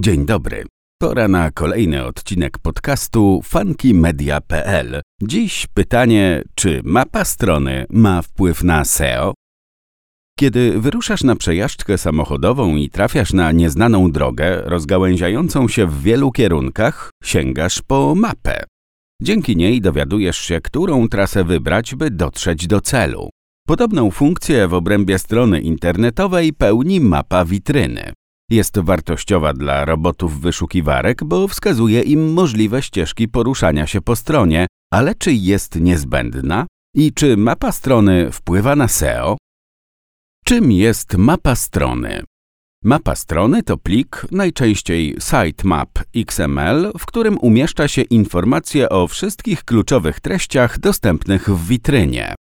Dzień dobry. Pora na kolejny odcinek podcastu funkymedia.pl. Dziś pytanie, czy mapa strony ma wpływ na SEO? Kiedy wyruszasz na przejażdżkę samochodową i trafiasz na nieznaną drogę, rozgałęziającą się w wielu kierunkach, sięgasz po mapę. Dzięki niej dowiadujesz się, którą trasę wybrać, by dotrzeć do celu. Podobną funkcję w obrębie strony internetowej pełni mapa witryny. Jest wartościowa dla robotów wyszukiwarek, bo wskazuje im możliwe ścieżki poruszania się po stronie, ale czy jest niezbędna? I czy mapa strony wpływa na SEO? Czym jest mapa strony? Mapa strony to plik, najczęściej sitemap XML, w którym umieszcza się informacje o wszystkich kluczowych treściach dostępnych w witrynie.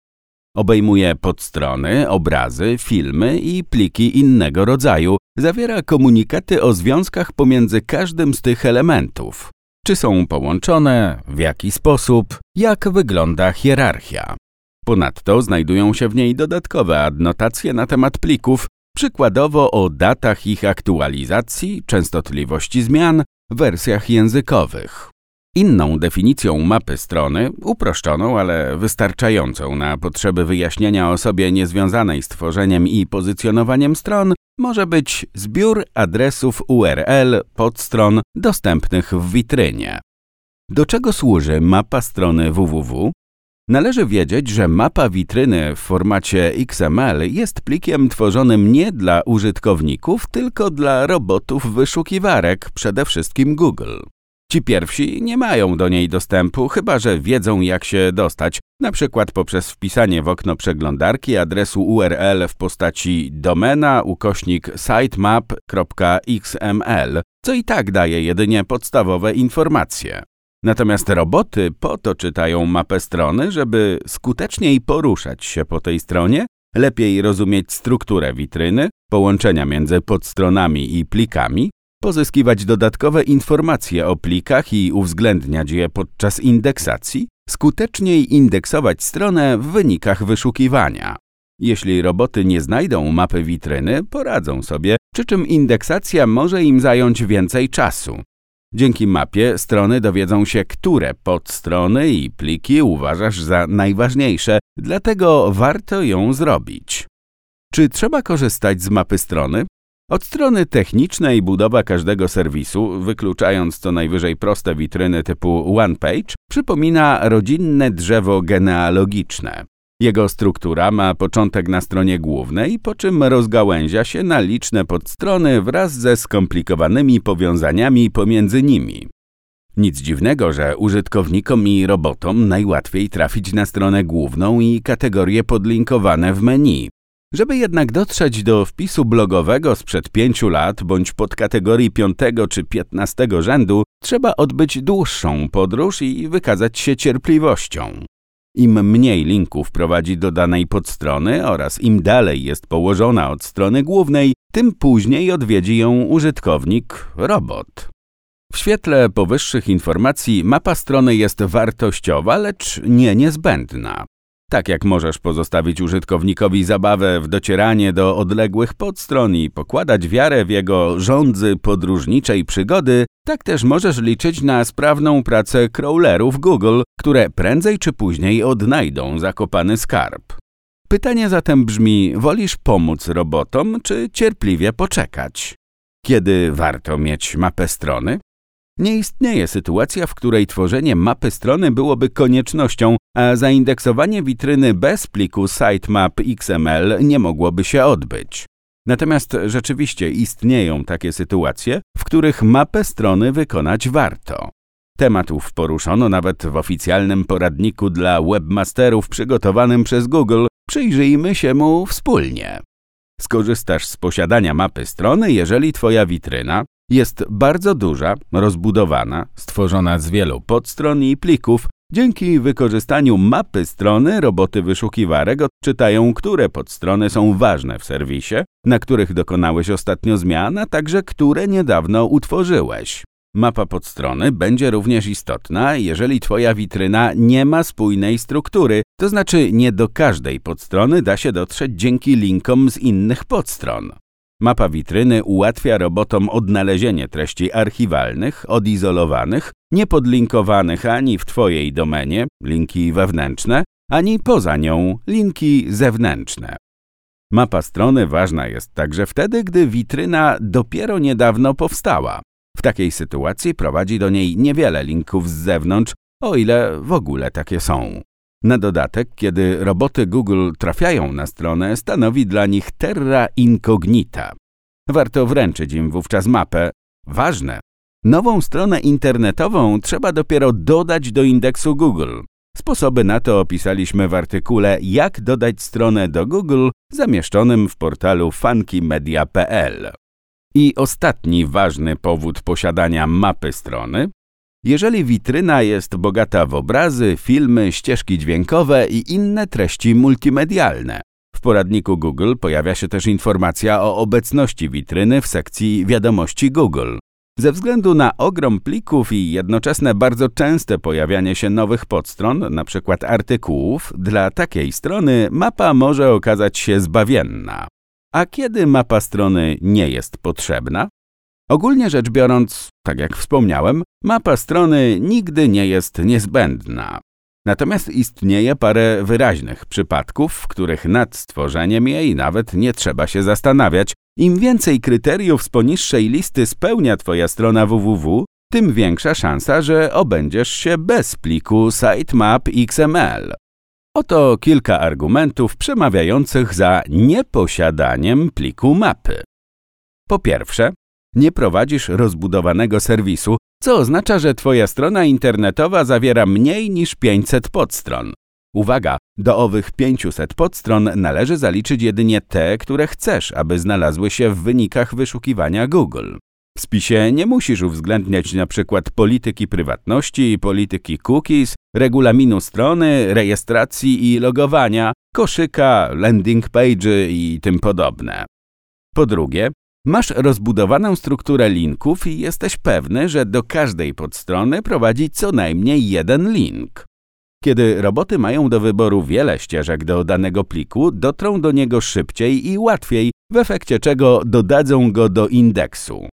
Obejmuje podstrony, obrazy, filmy i pliki innego rodzaju. Zawiera komunikaty o związkach pomiędzy każdym z tych elementów. Czy są połączone, w jaki sposób, jak wygląda hierarchia. Ponadto znajdują się w niej dodatkowe adnotacje na temat plików, przykładowo o datach ich aktualizacji, częstotliwości zmian, wersjach językowych. Inną definicją mapy strony, uproszczoną, ale wystarczającą na potrzeby wyjaśnienia osobie niezwiązanej z tworzeniem i pozycjonowaniem stron, może być zbiór adresów URL podstron dostępnych w witrynie. Do czego służy mapa strony www? Należy wiedzieć, że mapa witryny w formacie XML jest plikiem tworzonym nie dla użytkowników, tylko dla robotów wyszukiwarek, przede wszystkim Google. Ci pierwsi nie mają do niej dostępu, chyba że wiedzą jak się dostać, na przykład poprzez wpisanie w okno przeglądarki adresu URL w postaci domena ukośnik sitemap.xml, co i tak daje jedynie podstawowe informacje. Natomiast roboty po to czytają mapę strony, żeby skuteczniej poruszać się po tej stronie, lepiej rozumieć strukturę witryny, połączenia między podstronami i plikami, pozyskiwać dodatkowe informacje o plikach i uwzględniać je podczas indeksacji, skuteczniej indeksować stronę w wynikach wyszukiwania. Jeśli roboty nie znajdą mapy witryny, poradzą sobie, przy czym indeksacja może im zająć więcej czasu. Dzięki mapie strony dowiedzą się, które podstrony i pliki uważasz za najważniejsze, dlatego warto ją zrobić. Czy trzeba korzystać z mapy strony? Od strony technicznej budowa każdego serwisu, wykluczając co najwyżej proste witryny typu OnePage, przypomina rodzinne drzewo genealogiczne. Jego struktura ma początek na stronie głównej, po czym rozgałęzia się na liczne podstrony wraz ze skomplikowanymi powiązaniami pomiędzy nimi. Nic dziwnego, że użytkownikom i robotom najłatwiej trafić na stronę główną i kategorie podlinkowane w menu. Żeby jednak dotrzeć do wpisu blogowego sprzed pięciu lat bądź podkategorii piątego czy piętnastego rzędu, trzeba odbyć dłuższą podróż i wykazać się cierpliwością. Im mniej linków prowadzi do danej podstrony oraz im dalej jest położona od strony głównej, tym później odwiedzi ją użytkownik robot. W świetle powyższych informacji mapa strony jest wartościowa, lecz nie niezbędna. Tak jak możesz pozostawić użytkownikowi zabawę w docieranie do odległych podstron i pokładać wiarę w jego rządzy podróżniczej przygody, tak też możesz liczyć na sprawną pracę crawlerów Google, które prędzej czy później odnajdą zakopany skarb. Pytanie zatem brzmi, wolisz pomóc robotom, czy cierpliwie poczekać? Kiedy warto mieć mapę strony? Nie istnieje sytuacja, w której tworzenie mapy strony byłoby koniecznością, a zaindeksowanie witryny bez pliku sitemap XML nie mogłoby się odbyć. Natomiast rzeczywiście istnieją takie sytuacje, w których mapę strony wykonać warto. Tematów poruszono nawet w oficjalnym poradniku dla webmasterów przygotowanym przez Google. Przyjrzyjmy się mu wspólnie. Skorzystasz z posiadania mapy strony, jeżeli Twoja witryna jest bardzo duża, rozbudowana, stworzona z wielu podstron i plików. Dzięki wykorzystaniu mapy strony roboty wyszukiwarek odczytają, które podstrony są ważne w serwisie, na których dokonałeś ostatnio zmian, a także które niedawno utworzyłeś. Mapa podstrony będzie również istotna, jeżeli Twoja witryna nie ma spójnej struktury, to znaczy nie do każdej podstrony da się dotrzeć dzięki linkom z innych podstron. Mapa witryny ułatwia robotom odnalezienie treści archiwalnych, odizolowanych, niepodlinkowanych ani w Twojej domenie, linki wewnętrzne, ani poza nią, linki zewnętrzne. Mapa strony ważna jest także wtedy, gdy witryna dopiero niedawno powstała. W takiej sytuacji prowadzi do niej niewiele linków z zewnątrz, o ile w ogóle takie są. Na dodatek, kiedy roboty Google trafiają na stronę, stanowi dla nich terra incognita. Warto wręczyć im wówczas mapę. Ważne! Nową stronę internetową trzeba dopiero dodać do indeksu Google. Sposoby na to opisaliśmy w artykule Jak dodać stronę do Google zamieszczonym w portalu funkymedia.pl. I ostatni ważny powód posiadania mapy strony jeżeli witryna jest bogata w obrazy, filmy, ścieżki dźwiękowe i inne treści multimedialne. W poradniku Google pojawia się też informacja o obecności witryny w sekcji Wiadomości Google. Ze względu na ogrom plików i jednoczesne bardzo częste pojawianie się nowych podstron, np. artykułów, dla takiej strony mapa może okazać się zbawienna. A kiedy mapa strony nie jest potrzebna? Ogólnie rzecz biorąc, tak jak wspomniałem, mapa strony nigdy nie jest niezbędna. Natomiast istnieje parę wyraźnych przypadków, w których nad stworzeniem jej nawet nie trzeba się zastanawiać. Im więcej kryteriów z poniższej listy spełnia Twoja strona www, tym większa szansa, że obędziesz się bez pliku sitemap XML. Oto kilka argumentów przemawiających za nieposiadaniem pliku mapy. Po pierwsze, nie prowadzisz rozbudowanego serwisu, co oznacza, że Twoja strona internetowa zawiera mniej niż 500 podstron. Uwaga, do owych 500 podstron należy zaliczyć jedynie te, które chcesz, aby znalazły się w wynikach wyszukiwania Google. W spisie nie musisz uwzględniać np. polityki prywatności, polityki cookies, regulaminu strony, rejestracji i logowania, koszyka, landing page i tym podobne. Po drugie, Masz rozbudowaną strukturę linków i jesteś pewny, że do każdej podstrony prowadzi co najmniej jeden link. Kiedy roboty mają do wyboru wiele ścieżek do danego pliku, dotrą do niego szybciej i łatwiej, w efekcie czego dodadzą go do indeksu.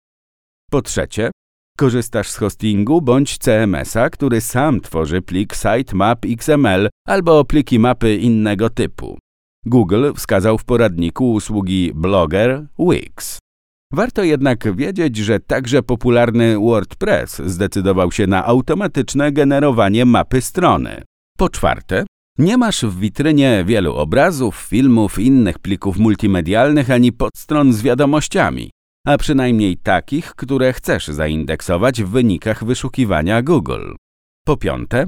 Po trzecie, korzystasz z hostingu bądź CMS-a, który sam tworzy plik sitemap XML albo pliki mapy innego typu. Google wskazał w poradniku usługi Blogger Wix. Warto jednak wiedzieć, że także popularny WordPress zdecydował się na automatyczne generowanie mapy strony. Po czwarte, nie masz w witrynie wielu obrazów, filmów, innych plików multimedialnych ani podstron z wiadomościami, a przynajmniej takich, które chcesz zaindeksować w wynikach wyszukiwania Google. Po piąte,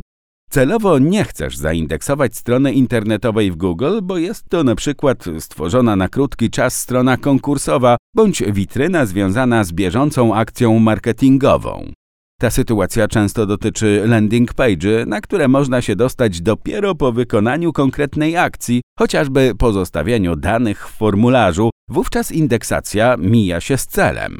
Celowo nie chcesz zaindeksować strony internetowej w Google, bo jest to na przykład stworzona na krótki czas strona konkursowa bądź witryna związana z bieżącą akcją marketingową. Ta sytuacja często dotyczy landing page, na które można się dostać dopiero po wykonaniu konkretnej akcji, chociażby pozostawieniu danych w formularzu, wówczas indeksacja mija się z celem.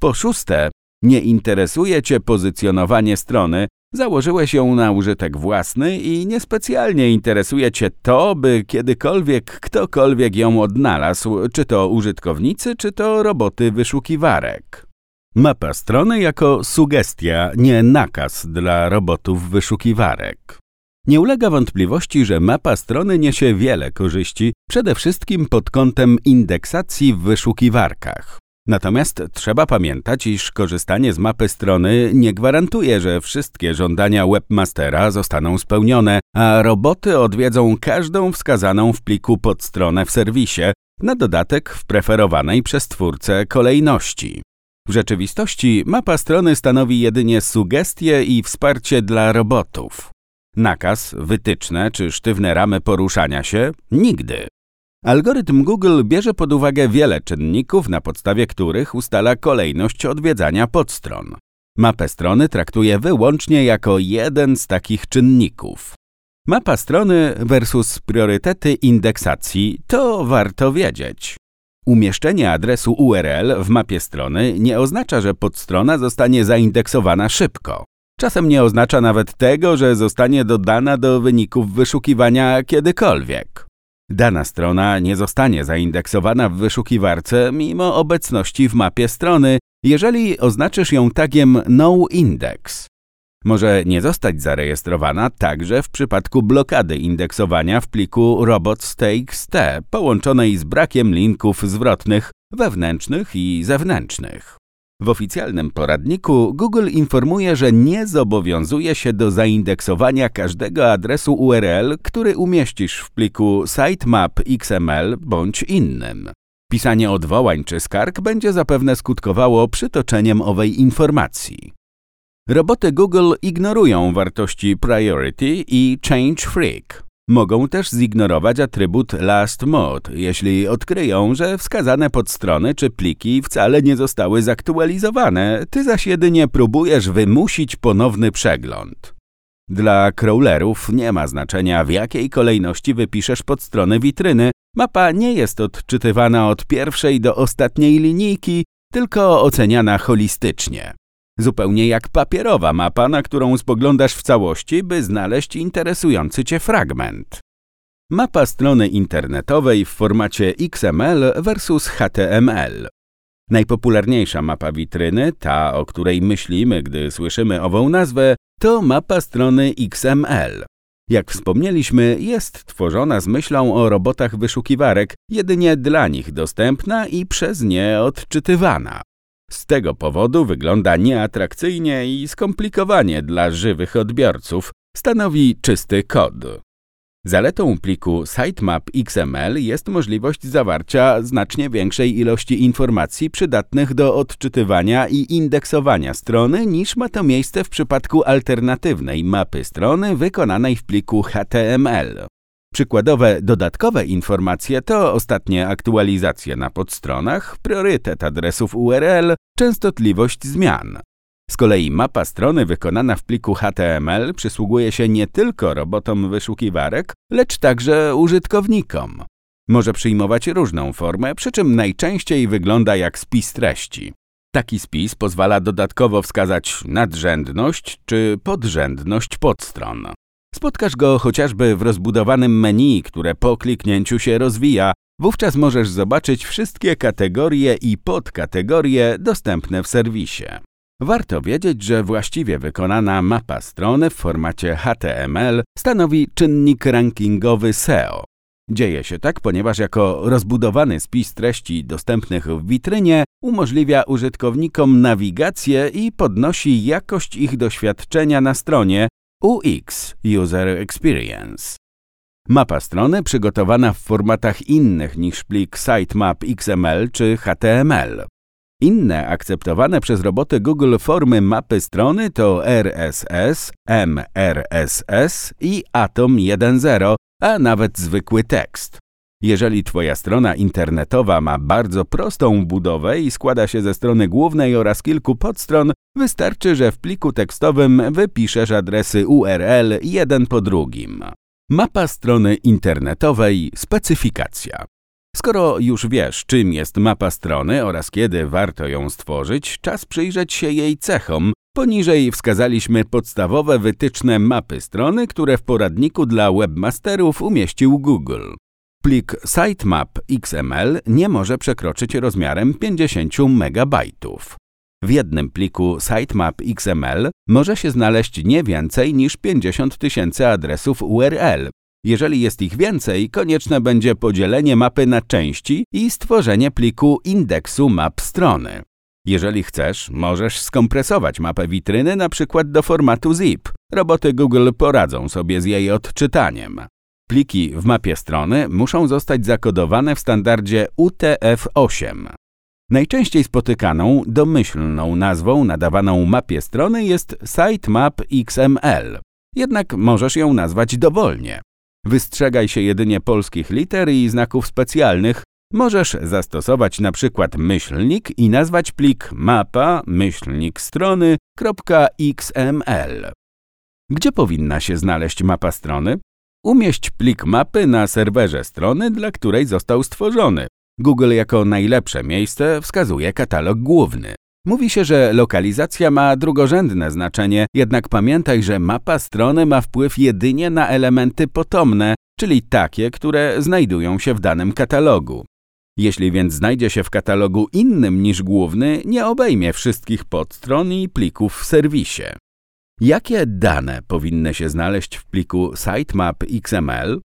Po szóste, nie interesuje Cię pozycjonowanie strony, Założyłeś ją na użytek własny i niespecjalnie interesuje Cię to, by kiedykolwiek ktokolwiek ją odnalazł, czy to użytkownicy, czy to roboty wyszukiwarek. Mapa strony jako sugestia, nie nakaz dla robotów wyszukiwarek. Nie ulega wątpliwości, że mapa strony niesie wiele korzyści, przede wszystkim pod kątem indeksacji w wyszukiwarkach. Natomiast trzeba pamiętać, iż korzystanie z mapy strony nie gwarantuje, że wszystkie żądania webmastera zostaną spełnione, a roboty odwiedzą każdą wskazaną w pliku podstronę w serwisie, na dodatek w preferowanej przez twórcę kolejności. W rzeczywistości mapa strony stanowi jedynie sugestie i wsparcie dla robotów. Nakaz, wytyczne czy sztywne ramy poruszania się nigdy. Algorytm Google bierze pod uwagę wiele czynników, na podstawie których ustala kolejność odwiedzania podstron. Mapę strony traktuje wyłącznie jako jeden z takich czynników. Mapa strony versus priorytety indeksacji to warto wiedzieć. Umieszczenie adresu URL w mapie strony nie oznacza, że podstrona zostanie zaindeksowana szybko. Czasem nie oznacza nawet tego, że zostanie dodana do wyników wyszukiwania kiedykolwiek. Dana strona nie zostanie zaindeksowana w wyszukiwarce mimo obecności w mapie strony, jeżeli oznaczysz ją tagiem noindex. Może nie zostać zarejestrowana także w przypadku blokady indeksowania w pliku robots.txt połączonej z brakiem linków zwrotnych wewnętrznych i zewnętrznych. W oficjalnym poradniku Google informuje, że nie zobowiązuje się do zaindeksowania każdego adresu URL, który umieścisz w pliku sitemap XML bądź innym. Pisanie odwołań czy skarg będzie zapewne skutkowało przytoczeniem owej informacji. Roboty Google ignorują wartości priority i change freak. Mogą też zignorować atrybut last mode, jeśli odkryją, że wskazane podstrony czy pliki wcale nie zostały zaktualizowane, ty zaś jedynie próbujesz wymusić ponowny przegląd. Dla crawlerów nie ma znaczenia, w jakiej kolejności wypiszesz podstronę witryny. Mapa nie jest odczytywana od pierwszej do ostatniej linijki, tylko oceniana holistycznie. Zupełnie jak papierowa mapa, na którą spoglądasz w całości, by znaleźć interesujący Cię fragment. Mapa strony internetowej w formacie XML versus HTML. Najpopularniejsza mapa witryny, ta o której myślimy, gdy słyszymy ową nazwę, to mapa strony XML. Jak wspomnieliśmy, jest tworzona z myślą o robotach wyszukiwarek, jedynie dla nich dostępna i przez nie odczytywana. Z tego powodu wygląda nieatrakcyjnie i skomplikowanie dla żywych odbiorców, stanowi czysty kod. Zaletą pliku sitemap XML jest możliwość zawarcia znacznie większej ilości informacji przydatnych do odczytywania i indeksowania strony niż ma to miejsce w przypadku alternatywnej mapy strony wykonanej w pliku HTML. Przykładowe dodatkowe informacje to ostatnie aktualizacje na podstronach, priorytet adresów URL, częstotliwość zmian. Z kolei mapa strony wykonana w pliku HTML przysługuje się nie tylko robotom wyszukiwarek, lecz także użytkownikom. Może przyjmować różną formę, przy czym najczęściej wygląda jak spis treści. Taki spis pozwala dodatkowo wskazać nadrzędność czy podrzędność podstron. Spotkasz go chociażby w rozbudowanym menu, które po kliknięciu się rozwija. Wówczas możesz zobaczyć wszystkie kategorie i podkategorie dostępne w serwisie. Warto wiedzieć, że właściwie wykonana mapa strony w formacie HTML stanowi czynnik rankingowy SEO. Dzieje się tak, ponieważ jako rozbudowany spis treści dostępnych w witrynie umożliwia użytkownikom nawigację i podnosi jakość ich doświadczenia na stronie, UX User Experience. Mapa strony przygotowana w formatach innych niż plik sitemap XML czy HTML. Inne akceptowane przez roboty Google formy mapy strony to RSS, MRSS i Atom 1.0, a nawet zwykły tekst. Jeżeli Twoja strona internetowa ma bardzo prostą budowę i składa się ze strony głównej oraz kilku podstron, wystarczy, że w pliku tekstowym wypiszesz adresy URL jeden po drugim. Mapa strony internetowej Specyfikacja Skoro już wiesz, czym jest mapa strony oraz kiedy warto ją stworzyć, czas przyjrzeć się jej cechom. Poniżej wskazaliśmy podstawowe wytyczne mapy strony, które w poradniku dla webmasterów umieścił Google. Plik sitemap XML nie może przekroczyć rozmiarem 50 MB. W jednym pliku sitemap XML może się znaleźć nie więcej niż 50 tysięcy adresów URL. Jeżeli jest ich więcej, konieczne będzie podzielenie mapy na części i stworzenie pliku indeksu map strony. Jeżeli chcesz, możesz skompresować mapę witryny na przykład do formatu zip. Roboty Google poradzą sobie z jej odczytaniem. Pliki w mapie strony muszą zostać zakodowane w standardzie UTF-8. Najczęściej spotykaną, domyślną nazwą nadawaną mapie strony jest sitemap XML. Jednak możesz ją nazwać dowolnie. Wystrzegaj się jedynie polskich liter i znaków specjalnych. Możesz zastosować na przykład myślnik i nazwać plik mapa myślnik strony.xml. Gdzie powinna się znaleźć mapa strony? Umieść plik mapy na serwerze strony, dla której został stworzony. Google jako najlepsze miejsce wskazuje katalog główny. Mówi się, że lokalizacja ma drugorzędne znaczenie, jednak pamiętaj, że mapa strony ma wpływ jedynie na elementy potomne, czyli takie, które znajdują się w danym katalogu. Jeśli więc znajdzie się w katalogu innym niż główny, nie obejmie wszystkich podstron i plików w serwisie. Jakie dane powinny się znaleźć w pliku sitemap XML?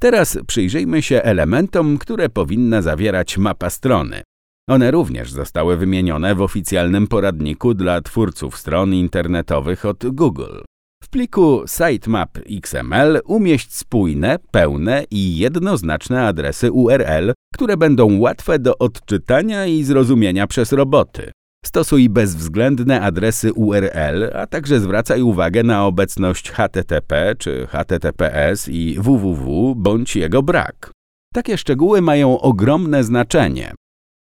Teraz przyjrzyjmy się elementom, które powinna zawierać mapa strony. One również zostały wymienione w oficjalnym poradniku dla twórców stron internetowych od Google. W pliku sitemap XML umieść spójne, pełne i jednoznaczne adresy URL, które będą łatwe do odczytania i zrozumienia przez roboty. Stosuj bezwzględne adresy URL, a także zwracaj uwagę na obecność HTTP czy HTTPS i www bądź jego brak. Takie szczegóły mają ogromne znaczenie.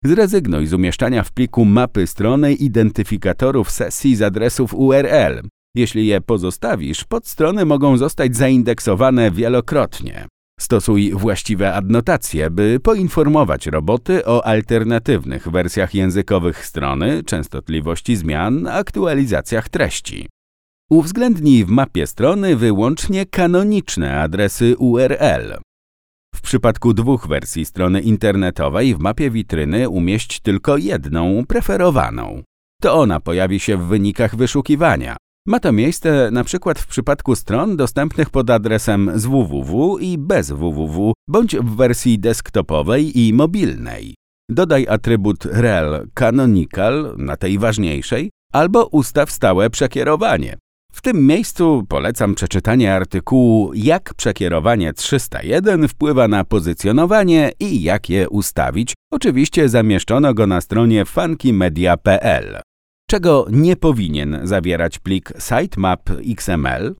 Zrezygnuj z umieszczania w pliku mapy strony identyfikatorów sesji z adresów URL. Jeśli je pozostawisz, podstrony mogą zostać zaindeksowane wielokrotnie. Stosuj właściwe adnotacje, by poinformować roboty o alternatywnych wersjach językowych strony, częstotliwości zmian, aktualizacjach treści. Uwzględnij w mapie strony wyłącznie kanoniczne adresy URL. W przypadku dwóch wersji strony internetowej w mapie witryny umieść tylko jedną, preferowaną. To ona pojawi się w wynikach wyszukiwania. Ma to miejsce na przykład w przypadku stron dostępnych pod adresem z www i bez www, bądź w wersji desktopowej i mobilnej. Dodaj atrybut rel canonical na tej ważniejszej, albo ustaw stałe przekierowanie. W tym miejscu polecam przeczytanie artykułu Jak przekierowanie 301 wpływa na pozycjonowanie i jak je ustawić. Oczywiście zamieszczono go na stronie funkymedia.pl. Czego nie powinien zawierać plik sitemap XML?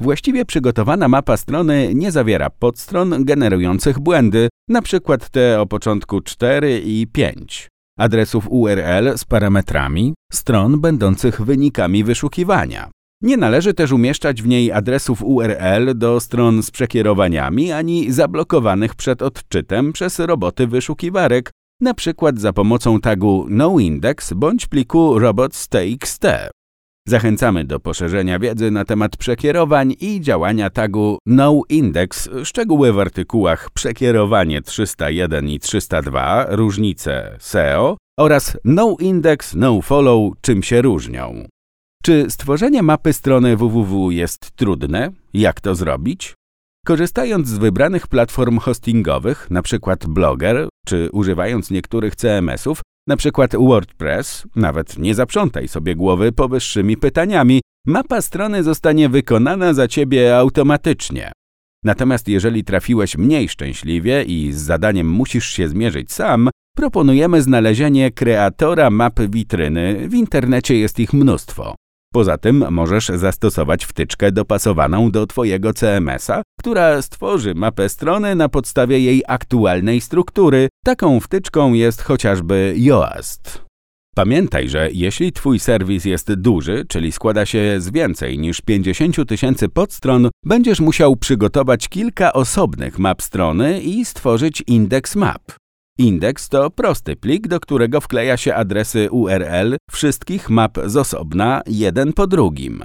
Właściwie przygotowana mapa strony nie zawiera podstron generujących błędy, np. te o początku 4 i 5, adresów URL z parametrami, stron będących wynikami wyszukiwania. Nie należy też umieszczać w niej adresów URL do stron z przekierowaniami ani zablokowanych przed odczytem przez roboty wyszukiwarek, na przykład za pomocą tagu noindex bądź pliku robots.txt. Zachęcamy do poszerzenia wiedzy na temat przekierowań i działania tagu noindex, szczegóły w artykułach Przekierowanie 301 i 302, różnice SEO oraz noindex, nofollow, czym się różnią. Czy stworzenie mapy strony www jest trudne? Jak to zrobić? Korzystając z wybranych platform hostingowych, np. Blogger, czy używając niektórych CMS-ów, np. WordPress, nawet nie zaprzątaj sobie głowy powyższymi pytaniami, mapa strony zostanie wykonana za Ciebie automatycznie. Natomiast jeżeli trafiłeś mniej szczęśliwie i z zadaniem musisz się zmierzyć sam, proponujemy znalezienie kreatora map witryny. W internecie jest ich mnóstwo. Poza tym możesz zastosować wtyczkę dopasowaną do Twojego CMS-a, która stworzy mapę strony na podstawie jej aktualnej struktury. Taką wtyczką jest chociażby Yoast. Pamiętaj, że jeśli Twój serwis jest duży, czyli składa się z więcej niż 50 tysięcy podstron, będziesz musiał przygotować kilka osobnych map strony i stworzyć indeks map. Indeks to prosty plik, do którego wkleja się adresy URL wszystkich map z osobna, jeden po drugim.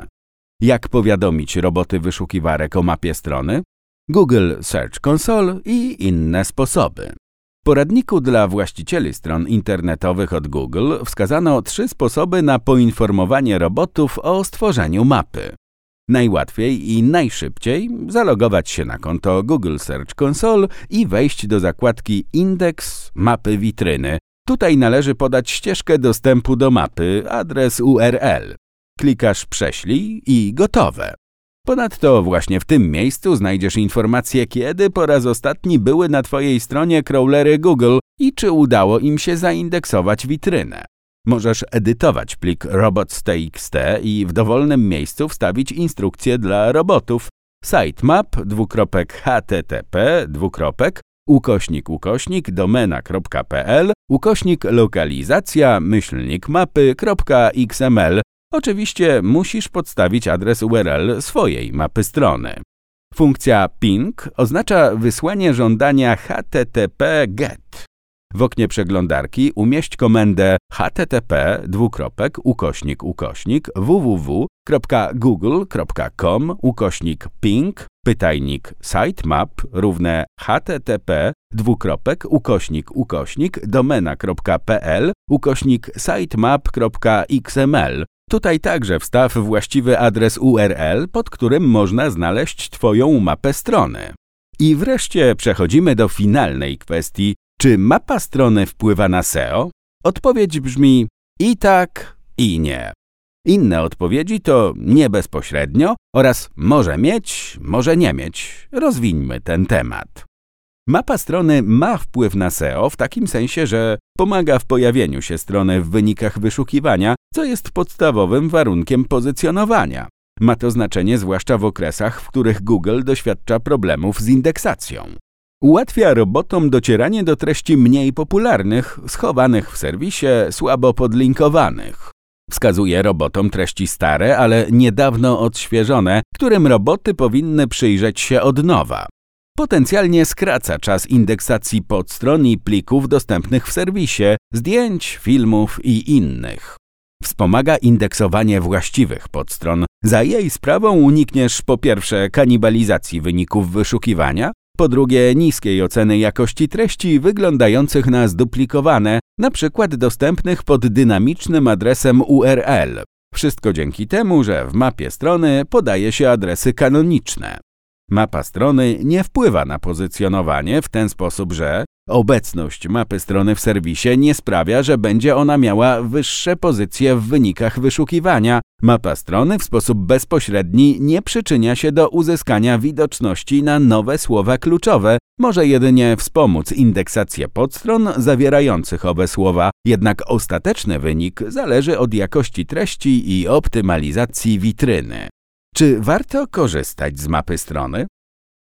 Jak powiadomić roboty wyszukiwarek o mapie strony? Google Search Console i inne sposoby. W poradniku dla właścicieli stron internetowych od Google wskazano trzy sposoby na poinformowanie robotów o stworzeniu mapy. Najłatwiej i najszybciej zalogować się na konto Google Search Console i wejść do zakładki Indeks mapy witryny. Tutaj należy podać ścieżkę dostępu do mapy, adres URL. Klikasz Prześlij i gotowe. Ponadto właśnie w tym miejscu znajdziesz informacje, kiedy po raz ostatni były na Twojej stronie crawlery Google i czy udało im się zaindeksować witrynę. Możesz edytować plik robots.txt i w dowolnym miejscu wstawić instrukcję dla robotów sitemap http ukośnik ukośnik domena.pl ukośnik lokalizacja myślnik mapy.xml Oczywiście musisz podstawić adres URL swojej mapy strony. Funkcja ping oznacza wysłanie żądania http get. W oknie przeglądarki umieść komendę http dwukropek ukośnik ukośnik www.google.com ukośnik ping pytajnik sitemap równe http dwukropek ukośnik ukośnik domena.pl ukośnik sitemap.xml Tutaj także wstaw właściwy adres URL, pod którym można znaleźć Twoją mapę strony. I wreszcie przechodzimy do finalnej kwestii. Czy mapa strony wpływa na SEO? Odpowiedź brzmi i tak, i nie. Inne odpowiedzi to nie bezpośrednio oraz może mieć, może nie mieć. Rozwińmy ten temat. Mapa strony ma wpływ na SEO w takim sensie, że pomaga w pojawieniu się strony w wynikach wyszukiwania, co jest podstawowym warunkiem pozycjonowania. Ma to znaczenie zwłaszcza w okresach, w których Google doświadcza problemów z indeksacją. Ułatwia robotom docieranie do treści mniej popularnych, schowanych w serwisie, słabo podlinkowanych. Wskazuje robotom treści stare, ale niedawno odświeżone, którym roboty powinny przyjrzeć się od nowa. Potencjalnie skraca czas indeksacji podstron i plików dostępnych w serwisie, zdjęć, filmów i innych. Wspomaga indeksowanie właściwych podstron. Za jej sprawą unikniesz po pierwsze kanibalizacji wyników wyszukiwania, po drugie niskiej oceny jakości treści wyglądających na zduplikowane, przykład dostępnych pod dynamicznym adresem URL. Wszystko dzięki temu, że w mapie strony podaje się adresy kanoniczne. Mapa strony nie wpływa na pozycjonowanie w ten sposób, że obecność mapy strony w serwisie nie sprawia, że będzie ona miała wyższe pozycje w wynikach wyszukiwania. Mapa strony w sposób bezpośredni nie przyczynia się do uzyskania widoczności na nowe słowa kluczowe, może jedynie wspomóc indeksację podstron zawierających owe słowa, jednak ostateczny wynik zależy od jakości treści i optymalizacji witryny. Czy warto korzystać z mapy strony?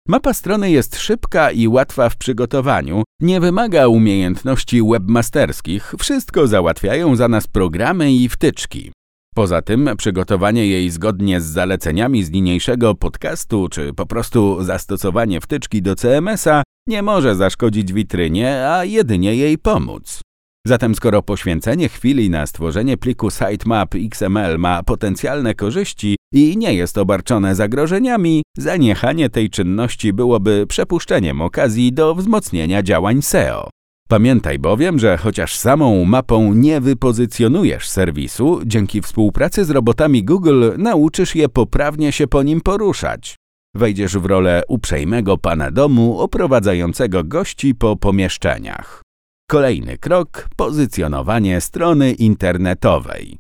Mapa strony jest szybka i łatwa w przygotowaniu, nie wymaga umiejętności webmasterskich, wszystko załatwiają za nas programy i wtyczki. Poza tym przygotowanie jej zgodnie z zaleceniami z niniejszego podcastu, czy po prostu zastosowanie wtyczki do CMS-a nie może zaszkodzić witrynie, a jedynie jej pomóc. Zatem skoro poświęcenie chwili na stworzenie pliku sitemap XML ma potencjalne korzyści i nie jest obarczone zagrożeniami, zaniechanie tej czynności byłoby przepuszczeniem okazji do wzmocnienia działań SEO. Pamiętaj bowiem, że chociaż samą mapą nie wypozycjonujesz serwisu, dzięki współpracy z robotami Google nauczysz je poprawnie się po nim poruszać. Wejdziesz w rolę uprzejmego pana domu oprowadzającego gości po pomieszczeniach. Kolejny krok pozycjonowanie strony internetowej.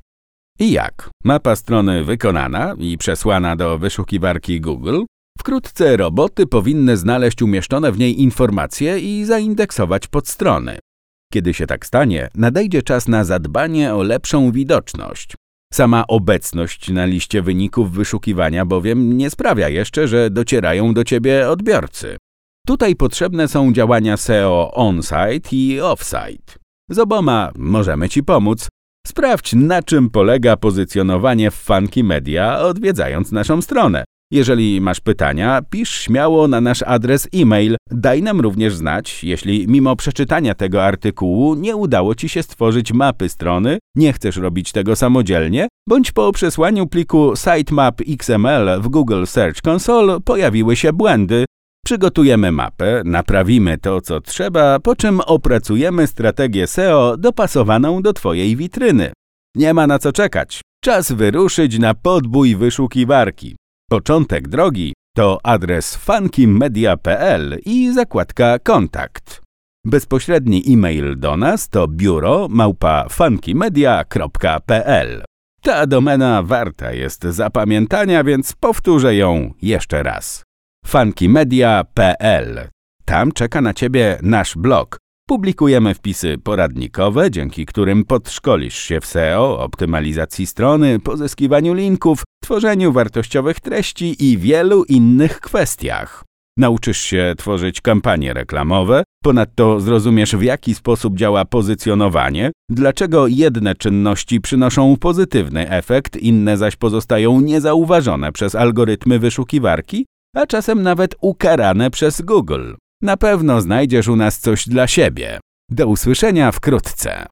I jak? Mapa strony wykonana i przesłana do wyszukiwarki Google. Wkrótce roboty powinny znaleźć umieszczone w niej informacje i zaindeksować podstrony. Kiedy się tak stanie, nadejdzie czas na zadbanie o lepszą widoczność. Sama obecność na liście wyników wyszukiwania bowiem nie sprawia jeszcze, że docierają do ciebie odbiorcy. Tutaj potrzebne są działania SEO on-site i off-site. Z oboma możemy Ci pomóc. Sprawdź, na czym polega pozycjonowanie w Funky Media, odwiedzając naszą stronę. Jeżeli masz pytania, pisz śmiało na nasz adres e-mail. Daj nam również znać, jeśli mimo przeczytania tego artykułu nie udało Ci się stworzyć mapy strony, nie chcesz robić tego samodzielnie, bądź po przesłaniu pliku sitemap XML w Google Search Console pojawiły się błędy, Przygotujemy mapę, naprawimy to, co trzeba, po czym opracujemy strategię SEO dopasowaną do Twojej witryny. Nie ma na co czekać. Czas wyruszyć na podbój wyszukiwarki. Początek drogi to adres funkymedia.pl i zakładka kontakt. Bezpośredni e-mail do nas to biuro. Ta domena warta jest zapamiętania, więc powtórzę ją jeszcze raz funkymedia.pl. Tam czeka na Ciebie nasz blog. Publikujemy wpisy poradnikowe, dzięki którym podszkolisz się w SEO, optymalizacji strony, pozyskiwaniu linków, tworzeniu wartościowych treści i wielu innych kwestiach. Nauczysz się tworzyć kampanie reklamowe, ponadto zrozumiesz w jaki sposób działa pozycjonowanie, dlaczego jedne czynności przynoszą pozytywny efekt, inne zaś pozostają niezauważone przez algorytmy wyszukiwarki a czasem nawet ukarane przez Google. Na pewno znajdziesz u nas coś dla siebie. Do usłyszenia wkrótce.